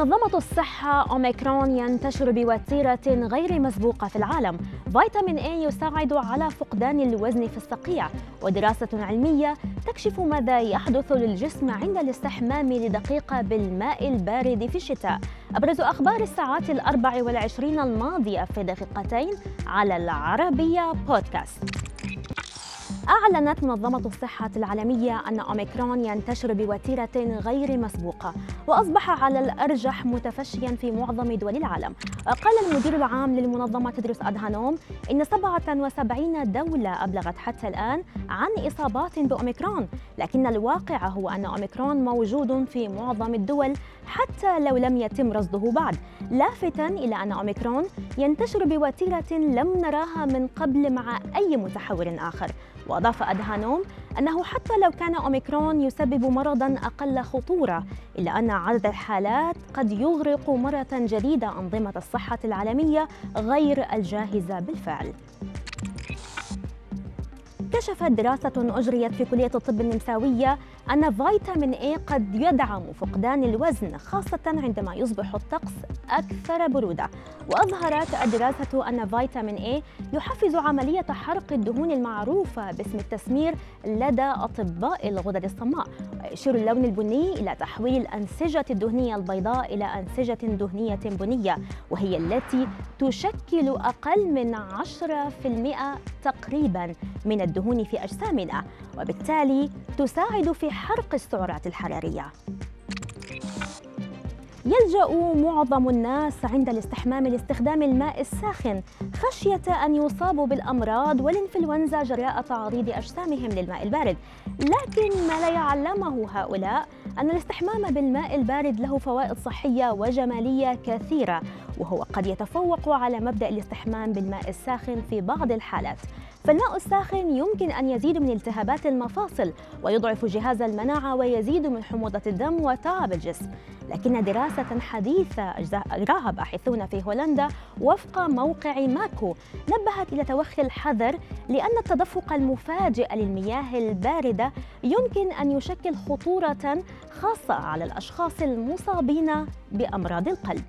منظمة الصحة أوميكرون ينتشر بوتيرة غير مسبوقة في العالم. فيتامين A يساعد على فقدان الوزن في الصقيع. ودراسة علمية تكشف ماذا يحدث للجسم عند الاستحمام لدقيقة بالماء البارد في الشتاء. أبرز أخبار الساعات الأربع والعشرين الماضية في دقيقتين على العربية بودكاست. أعلنت منظمة الصحة العالمية أن أوميكرون ينتشر بوتيرة غير مسبوقة وأصبح على الأرجح متفشيا في معظم دول العالم. قال المدير العام للمنظمة تدرس أدهانوم إن 77 دولة أبلغت حتى الآن عن إصابات بأوميكرون لكن الواقع هو أن أوميكرون موجود في معظم الدول حتى لو لم يتم رصده بعد. لافتا إلى أن أوميكرون ينتشر بوتيرة لم نراها من قبل مع أي متحور آخر. وأضاف أدهانوم أنه حتى لو كان أوميكرون يسبب مرضا أقل خطورة إلا أن عدد الحالات قد يغرق مرة جديدة أنظمة الصحة العالمية غير الجاهزة بالفعل. كشفت دراسة أجريت في كلية الطب النمساوية أن فيتامين A قد يدعم فقدان الوزن خاصة عندما يصبح الطقس أكثر برودة. وأظهرت الدراسة أن فيتامين A يحفز عملية حرق الدهون المعروفة باسم التسمير لدى أطباء الغدد الصماء. ويشير اللون البني إلى تحويل الأنسجة الدهنية البيضاء إلى أنسجة دهنية بنية وهي التي تشكل أقل من 10% تقريبا من الدهون في أجسامنا وبالتالي تساعد في حرق السعرات الحرارية. يلجأ معظم الناس عند الاستحمام لاستخدام الماء الساخن خشية أن يصابوا بالأمراض والإنفلونزا جراء تعريض أجسامهم للماء البارد. لكن ما لا يعلمه هؤلاء أن الاستحمام بالماء البارد له فوائد صحية وجمالية كثيرة. وهو قد يتفوق على مبدأ الاستحمام بالماء الساخن في بعض الحالات. فالماء الساخن يمكن أن يزيد من التهابات المفاصل ويضعف جهاز المناعة ويزيد من حموضة الدم وتعب الجسم. لكن دراسة حديثة أجراها باحثون في هولندا وفق موقع ماكو نبهت إلى توخي الحذر لأن التدفق المفاجئ للمياه الباردة يمكن أن يشكل خطورة خاصة على الأشخاص المصابين بأمراض القلب.